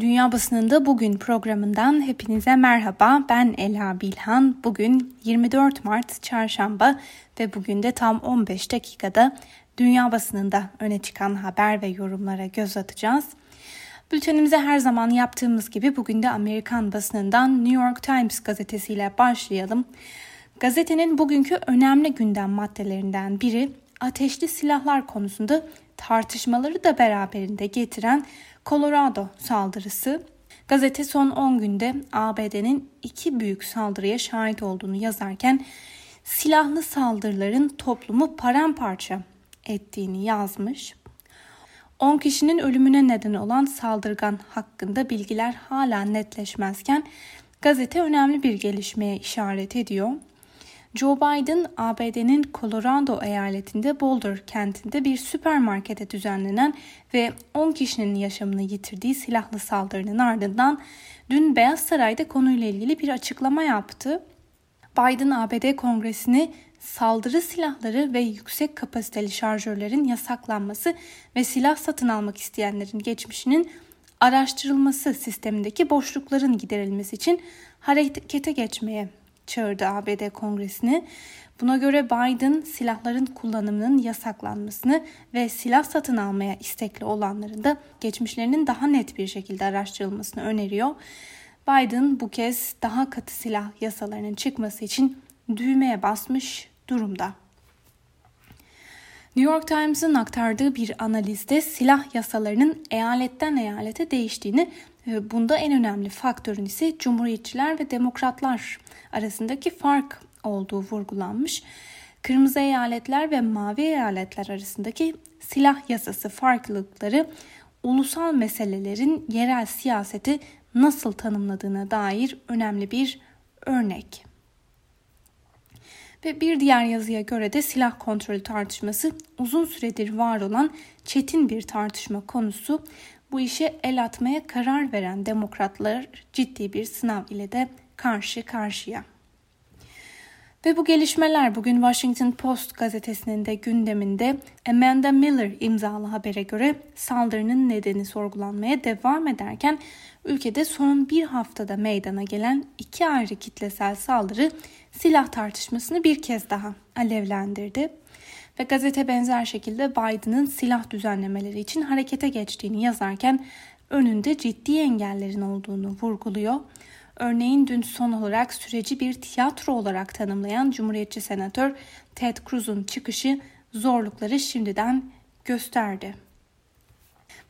Dünya Basınında Bugün programından hepinize merhaba. Ben Ela Bilhan. Bugün 24 Mart Çarşamba ve bugün de tam 15 dakikada dünya basınında öne çıkan haber ve yorumlara göz atacağız. Bültenimize her zaman yaptığımız gibi bugün de Amerikan basınından New York Times gazetesiyle başlayalım. Gazetenin bugünkü önemli gündem maddelerinden biri ateşli silahlar konusunda tartışmaları da beraberinde getiren Colorado saldırısı. Gazete son 10 günde ABD'nin iki büyük saldırıya şahit olduğunu yazarken silahlı saldırıların toplumu paramparça ettiğini yazmış. 10 kişinin ölümüne neden olan saldırgan hakkında bilgiler hala netleşmezken gazete önemli bir gelişmeye işaret ediyor. Joe Biden, ABD'nin Colorado eyaletinde Boulder kentinde bir süpermarkete düzenlenen ve 10 kişinin yaşamını yitirdiği silahlı saldırının ardından dün Beyaz Saray'da konuyla ilgili bir açıklama yaptı. Biden ABD Kongresi'ni saldırı silahları ve yüksek kapasiteli şarjörlerin yasaklanması ve silah satın almak isteyenlerin geçmişinin araştırılması sistemindeki boşlukların giderilmesi için harekete geçmeye çağırdı ABD Kongresi'ni. Buna göre Biden silahların kullanımının yasaklanmasını ve silah satın almaya istekli olanların da geçmişlerinin daha net bir şekilde araştırılmasını öneriyor. Biden bu kez daha katı silah yasalarının çıkması için düğmeye basmış durumda. New York Times'ın aktardığı bir analizde silah yasalarının eyaletten eyalete değiştiğini bunda en önemli faktörün ise Cumhuriyetçiler ve Demokratlar arasındaki fark olduğu vurgulanmış. Kırmızı eyaletler ve mavi eyaletler arasındaki silah yasası farklılıkları ulusal meselelerin yerel siyaseti nasıl tanımladığına dair önemli bir örnek. Ve bir diğer yazıya göre de silah kontrolü tartışması uzun süredir var olan çetin bir tartışma konusu. Bu işe el atmaya karar veren demokratlar ciddi bir sınav ile de karşı karşıya. Ve bu gelişmeler bugün Washington Post gazetesinin de gündeminde Amanda Miller imzalı habere göre saldırının nedeni sorgulanmaya devam ederken ülkede son bir haftada meydana gelen iki ayrı kitlesel saldırı silah tartışmasını bir kez daha alevlendirdi. Ve gazete benzer şekilde Biden'ın silah düzenlemeleri için harekete geçtiğini yazarken önünde ciddi engellerin olduğunu vurguluyor. Örneğin dün son olarak süreci bir tiyatro olarak tanımlayan Cumhuriyetçi Senatör Ted Cruz'un çıkışı zorlukları şimdiden gösterdi.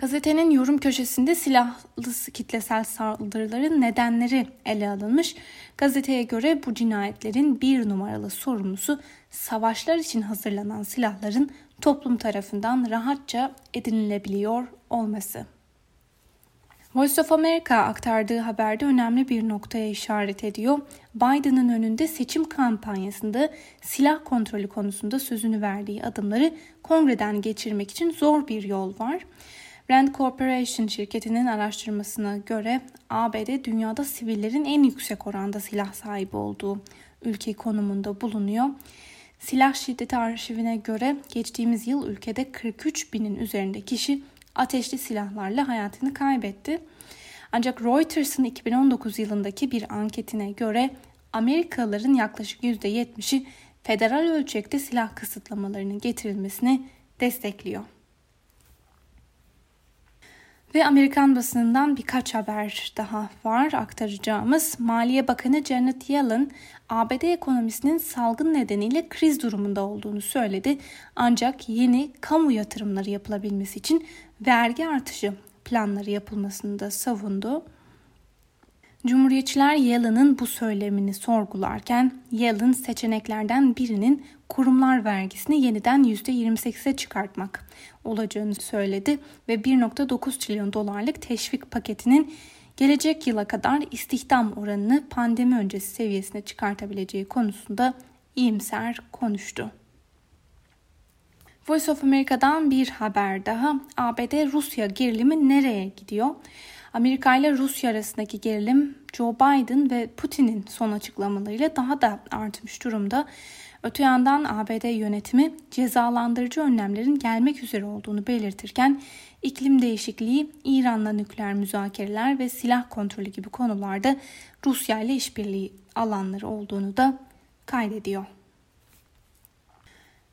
Gazetenin yorum köşesinde silahlı kitlesel saldırıların nedenleri ele alınmış. Gazeteye göre bu cinayetlerin bir numaralı sorumlusu savaşlar için hazırlanan silahların toplum tarafından rahatça edinilebiliyor olması. Voice of America aktardığı haberde önemli bir noktaya işaret ediyor. Biden'ın önünde seçim kampanyasında silah kontrolü konusunda sözünü verdiği adımları kongreden geçirmek için zor bir yol var. Rand Corporation şirketinin araştırmasına göre ABD dünyada sivillerin en yüksek oranda silah sahibi olduğu ülke konumunda bulunuyor. Silah şiddeti arşivine göre geçtiğimiz yıl ülkede 43 binin üzerinde kişi ateşli silahlarla hayatını kaybetti. Ancak Reuters'ın 2019 yılındaki bir anketine göre Amerikalıların yaklaşık %70'i federal ölçekte silah kısıtlamalarının getirilmesini destekliyor. Ve Amerikan basınından birkaç haber daha var aktaracağımız. Maliye Bakanı Janet Yellen, ABD ekonomisinin salgın nedeniyle kriz durumunda olduğunu söyledi. Ancak yeni kamu yatırımları yapılabilmesi için vergi artışı planları yapılmasını da savundu. Cumhuriyetçiler Yellen'ın bu söylemini sorgularken Yellen seçeneklerden birinin kurumlar vergisini yeniden %28'e çıkartmak olacağını söyledi ve 1.9 trilyon dolarlık teşvik paketinin gelecek yıla kadar istihdam oranını pandemi öncesi seviyesine çıkartabileceği konusunda iyimser konuştu. Voice of America'dan bir haber daha. ABD-Rusya gerilimi nereye gidiyor? Amerika ile Rusya arasındaki gerilim Joe Biden ve Putin'in son açıklamalarıyla daha da artmış durumda. Öte yandan ABD yönetimi cezalandırıcı önlemlerin gelmek üzere olduğunu belirtirken iklim değişikliği, İran'la nükleer müzakereler ve silah kontrolü gibi konularda Rusya ile işbirliği alanları olduğunu da kaydediyor.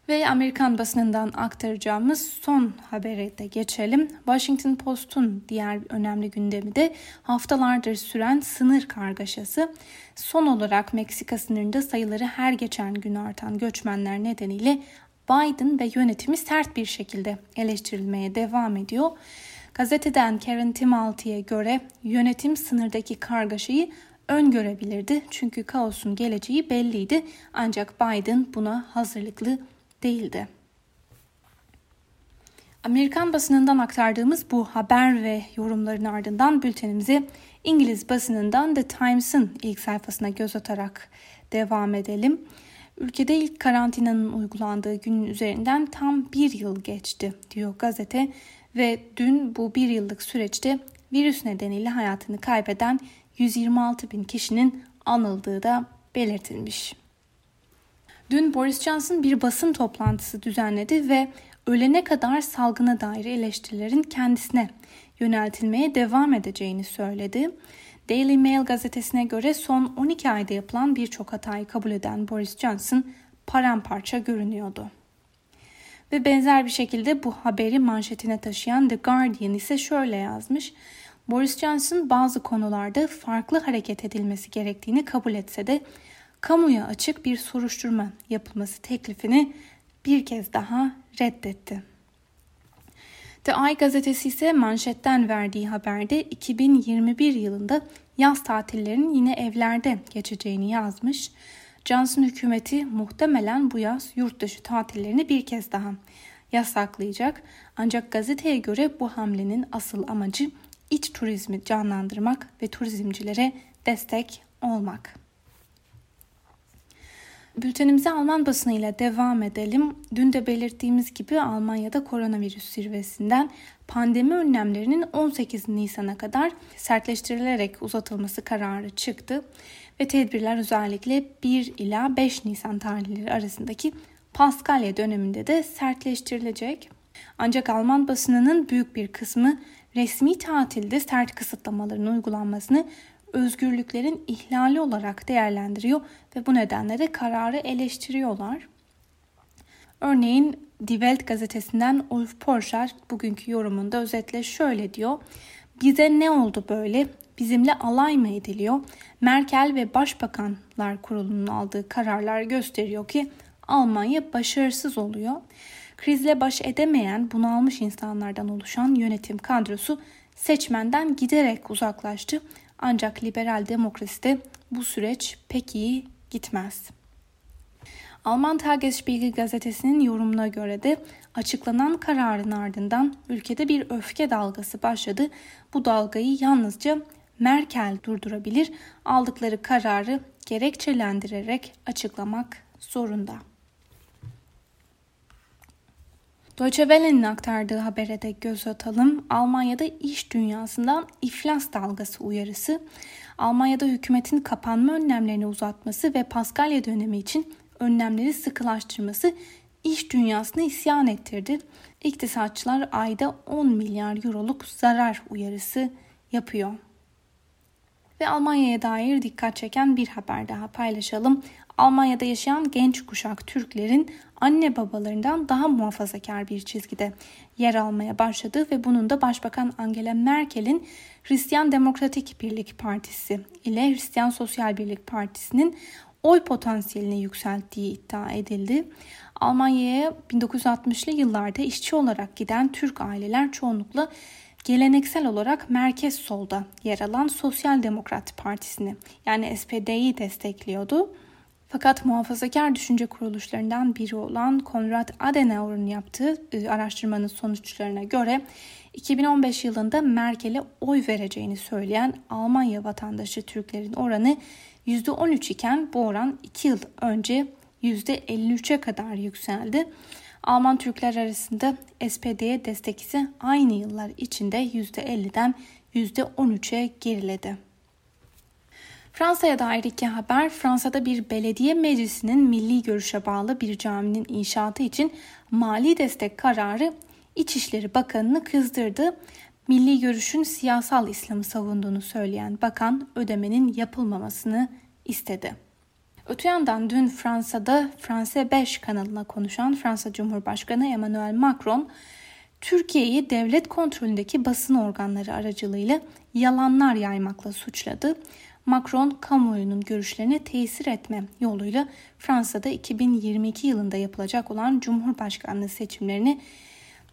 Ve Amerikan basınından aktaracağımız son habere de geçelim. Washington Post'un diğer önemli gündemi de haftalardır süren sınır kargaşası. Son olarak Meksika sınırında sayıları her geçen gün artan göçmenler nedeniyle Biden ve yönetimi sert bir şekilde eleştirilmeye devam ediyor. Gazeteden Karen Timalti'ye göre yönetim sınırdaki kargaşayı öngörebilirdi çünkü kaosun geleceği belliydi ancak Biden buna hazırlıklı değildi. Amerikan basınından aktardığımız bu haber ve yorumların ardından bültenimizi İngiliz basınından The Times'ın ilk sayfasına göz atarak devam edelim. Ülkede ilk karantinanın uygulandığı günün üzerinden tam bir yıl geçti diyor gazete ve dün bu bir yıllık süreçte virüs nedeniyle hayatını kaybeden 126 bin kişinin anıldığı da belirtilmiş. Dün Boris Johnson bir basın toplantısı düzenledi ve ölene kadar salgına dair eleştirilerin kendisine yöneltilmeye devam edeceğini söyledi. Daily Mail gazetesine göre son 12 ayda yapılan birçok hatayı kabul eden Boris Johnson paramparça görünüyordu. Ve benzer bir şekilde bu haberi manşetine taşıyan The Guardian ise şöyle yazmış. Boris Johnson bazı konularda farklı hareket edilmesi gerektiğini kabul etse de kamuya açık bir soruşturma yapılması teklifini bir kez daha reddetti. The Eye gazetesi ise manşetten verdiği haberde 2021 yılında yaz tatillerinin yine evlerde geçeceğini yazmış. Johnson hükümeti muhtemelen bu yaz yurt dışı tatillerini bir kez daha yasaklayacak. Ancak gazeteye göre bu hamlenin asıl amacı iç turizmi canlandırmak ve turizmcilere destek olmak. Bültenimize Alman basınıyla devam edelim. Dün de belirttiğimiz gibi Almanya'da koronavirüs zirvesinden pandemi önlemlerinin 18 Nisan'a kadar sertleştirilerek uzatılması kararı çıktı ve tedbirler özellikle 1 ila 5 Nisan tarihleri arasındaki Paskalya döneminde de sertleştirilecek. Ancak Alman basınının büyük bir kısmı resmi tatilde sert kısıtlamaların uygulanmasını özgürlüklerin ihlali olarak değerlendiriyor ve bu nedenle de kararı eleştiriyorlar. Örneğin Die Welt gazetesinden Ulf Porscher bugünkü yorumunda özetle şöyle diyor. Bize ne oldu böyle? Bizimle alay mı ediliyor? Merkel ve Başbakanlar Kurulu'nun aldığı kararlar gösteriyor ki Almanya başarısız oluyor. Krizle baş edemeyen bunalmış insanlardan oluşan yönetim kadrosu seçmenden giderek uzaklaştı ancak liberal demokraside bu süreç pek iyi gitmez. Alman Tagesspiegel gazetesinin yorumuna göre de açıklanan kararın ardından ülkede bir öfke dalgası başladı. Bu dalgayı yalnızca Merkel durdurabilir, aldıkları kararı gerekçelendirerek açıklamak zorunda. Deutsche Welle'nin aktardığı habere de göz atalım. Almanya'da iş dünyasından iflas dalgası uyarısı, Almanya'da hükümetin kapanma önlemlerini uzatması ve Paskalya dönemi için önlemleri sıkılaştırması iş dünyasını isyan ettirdi. İktisatçılar ayda 10 milyar euroluk zarar uyarısı yapıyor. Ve Almanya'ya dair dikkat çeken bir haber daha paylaşalım. Almanya'da yaşayan genç kuşak Türklerin anne babalarından daha muhafazakar bir çizgide yer almaya başladı ve bunun da Başbakan Angela Merkel'in Hristiyan Demokratik Birlik Partisi ile Hristiyan Sosyal Birlik Partisi'nin oy potansiyelini yükselttiği iddia edildi. Almanya'ya 1960'lı yıllarda işçi olarak giden Türk aileler çoğunlukla geleneksel olarak merkez solda yer alan Sosyal Demokrat Partisi'ni yani SPD'yi destekliyordu. Fakat muhafazakar düşünce kuruluşlarından biri olan Konrad Adenauer'ın yaptığı e, araştırmanın sonuçlarına göre 2015 yılında Merkel'e oy vereceğini söyleyen Almanya vatandaşı Türklerin oranı %13 iken bu oran 2 yıl önce %53'e kadar yükseldi. Alman Türkler arasında SPD'ye destek ise aynı yıllar içinde %50'den %13'e geriledi. Fransa'ya dair iki haber. Fransa'da bir belediye meclisinin milli görüşe bağlı bir caminin inşaatı için mali destek kararı İçişleri Bakanı'nı kızdırdı. Milli görüşün siyasal İslam'ı savunduğunu söyleyen bakan ödemenin yapılmamasını istedi. Öte yandan dün Fransa'da France 5 kanalına konuşan Fransa Cumhurbaşkanı Emmanuel Macron, Türkiye'yi devlet kontrolündeki basın organları aracılığıyla yalanlar yaymakla suçladı. Macron kamuoyunun görüşlerine tesir etme yoluyla Fransa'da 2022 yılında yapılacak olan Cumhurbaşkanlığı seçimlerini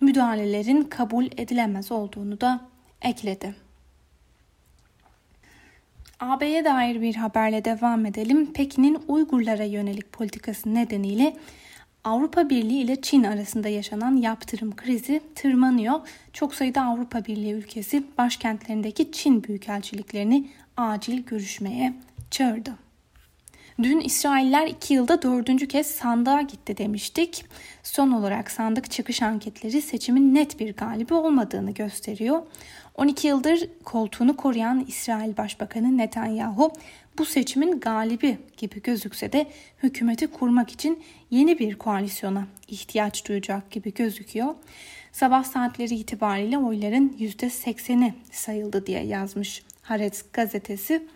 müdahalelerin kabul edilemez olduğunu da ekledi. AB'ye dair bir haberle devam edelim. Pekin'in Uygurlara yönelik politikası nedeniyle Avrupa Birliği ile Çin arasında yaşanan yaptırım krizi tırmanıyor. Çok sayıda Avrupa Birliği ülkesi başkentlerindeki Çin büyükelçiliklerini acil görüşmeye çağırdı. Dün İsrailler iki yılda dördüncü kez sandığa gitti demiştik. Son olarak sandık çıkış anketleri seçimin net bir galibi olmadığını gösteriyor. 12 yıldır koltuğunu koruyan İsrail Başbakanı Netanyahu bu seçimin galibi gibi gözükse de hükümeti kurmak için yeni bir koalisyona ihtiyaç duyacak gibi gözüküyor. Sabah saatleri itibariyle oyların %80'i sayıldı diye yazmış Haaretz gazetesi.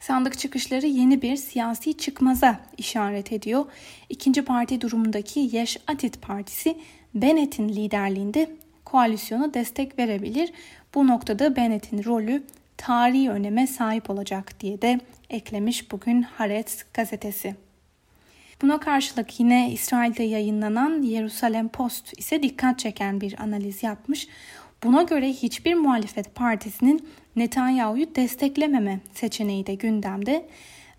Sandık çıkışları yeni bir siyasi çıkmaza işaret ediyor. İkinci parti durumundaki Yeş Atit Partisi Bennett'in liderliğinde koalisyona destek verebilir. Bu noktada Bennett'in rolü tarihi öneme sahip olacak diye de eklemiş bugün Haaretz gazetesi. Buna karşılık yine İsrail'de yayınlanan Yerusalem Post ise dikkat çeken bir analiz yapmış. Buna göre hiçbir muhalefet partisinin Netanyahu'yu desteklememe seçeneği de gündemde.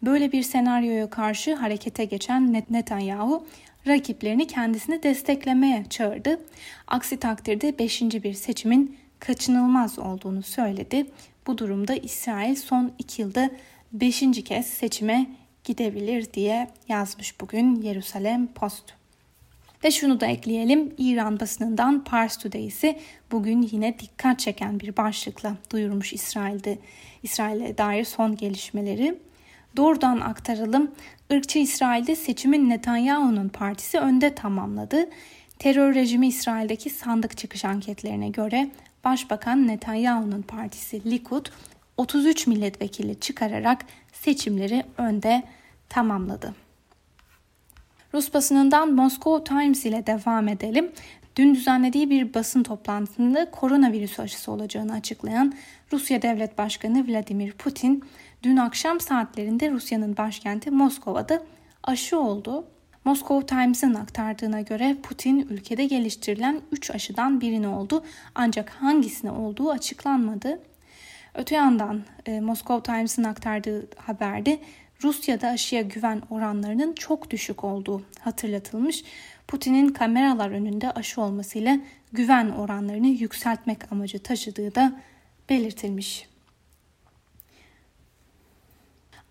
Böyle bir senaryoya karşı harekete geçen Netanyahu rakiplerini kendisini desteklemeye çağırdı. Aksi takdirde 5. bir seçimin kaçınılmaz olduğunu söyledi. Bu durumda İsrail son 2 yılda 5. kez seçime gidebilir diye yazmış bugün Yerusalem Post. Ve şunu da ekleyelim. İran basınından Pars Today ise bugün yine dikkat çeken bir başlıkla duyurmuş İsrail'de İsrail'e dair son gelişmeleri. Doğrudan aktaralım. Irkçı İsrail'de seçimin Netanyahu'nun partisi önde tamamladı. Terör rejimi İsrail'deki sandık çıkış anketlerine göre Başbakan Netanyahu'nun partisi Likud 33 milletvekili çıkararak seçimleri önde tamamladı. Rus basınından Moscow Times ile devam edelim. Dün düzenlediği bir basın toplantısında koronavirüs aşısı olacağını açıklayan Rusya Devlet Başkanı Vladimir Putin, dün akşam saatlerinde Rusya'nın başkenti Moskova'da aşı oldu. Moscow Times'ın aktardığına göre Putin ülkede geliştirilen 3 aşıdan birini oldu ancak hangisine olduğu açıklanmadı. Öte yandan e, Moscow Times'ın aktardığı haberde Rusya'da aşıya güven oranlarının çok düşük olduğu hatırlatılmış. Putin'in kameralar önünde aşı olmasıyla güven oranlarını yükseltmek amacı taşıdığı da belirtilmiş.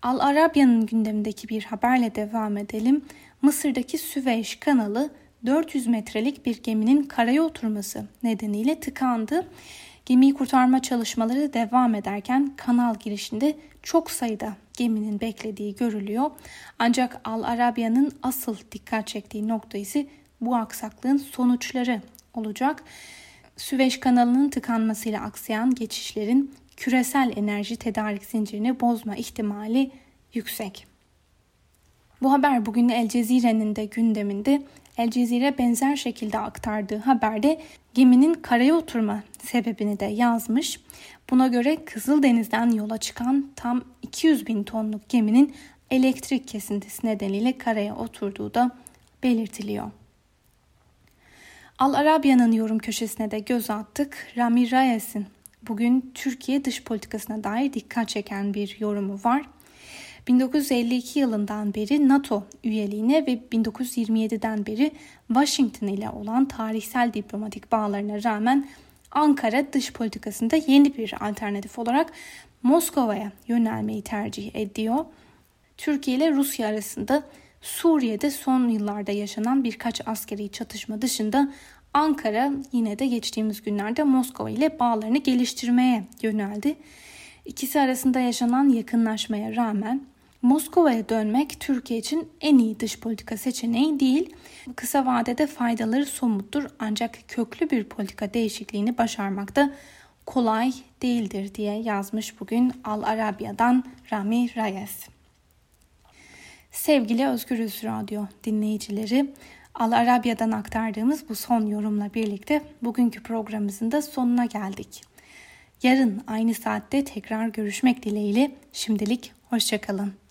Al Arabya'nın gündemindeki bir haberle devam edelim. Mısır'daki Süveyş kanalı 400 metrelik bir geminin karaya oturması nedeniyle tıkandı. Gemiyi kurtarma çalışmaları devam ederken kanal girişinde çok sayıda geminin beklediği görülüyor. Ancak Al Arabya'nın asıl dikkat çektiği nokta ise bu aksaklığın sonuçları olacak. Süveyş kanalının tıkanmasıyla aksayan geçişlerin küresel enerji tedarik zincirini bozma ihtimali yüksek. Bu haber bugün El Cezire'nin de gündeminde. El Cezire benzer şekilde aktardığı haberde geminin karaya oturma sebebini de yazmış. Buna göre Kızıldeniz'den yola çıkan tam 200 bin tonluk geminin elektrik kesintisi nedeniyle karaya oturduğu da belirtiliyor. Al Arabya'nın yorum köşesine de göz attık. Rami Rayes'in bugün Türkiye dış politikasına dair dikkat çeken bir yorumu var. 1952 yılından beri NATO üyeliğine ve 1927'den beri Washington ile olan tarihsel diplomatik bağlarına rağmen Ankara dış politikasında yeni bir alternatif olarak Moskova'ya yönelmeyi tercih ediyor. Türkiye ile Rusya arasında Suriye'de son yıllarda yaşanan birkaç askeri çatışma dışında Ankara yine de geçtiğimiz günlerde Moskova ile bağlarını geliştirmeye yöneldi. İkisi arasında yaşanan yakınlaşmaya rağmen Moskova'ya dönmek Türkiye için en iyi dış politika seçeneği değil. Kısa vadede faydaları somuttur ancak köklü bir politika değişikliğini başarmakta kolay değildir diye yazmış bugün Al Arabia'dan Rami Reyes. Sevgili Özgürüz Radyo dinleyicileri, Al Arabia'dan aktardığımız bu son yorumla birlikte bugünkü programımızın da sonuna geldik. Yarın aynı saatte tekrar görüşmek dileğiyle şimdilik hoşçakalın.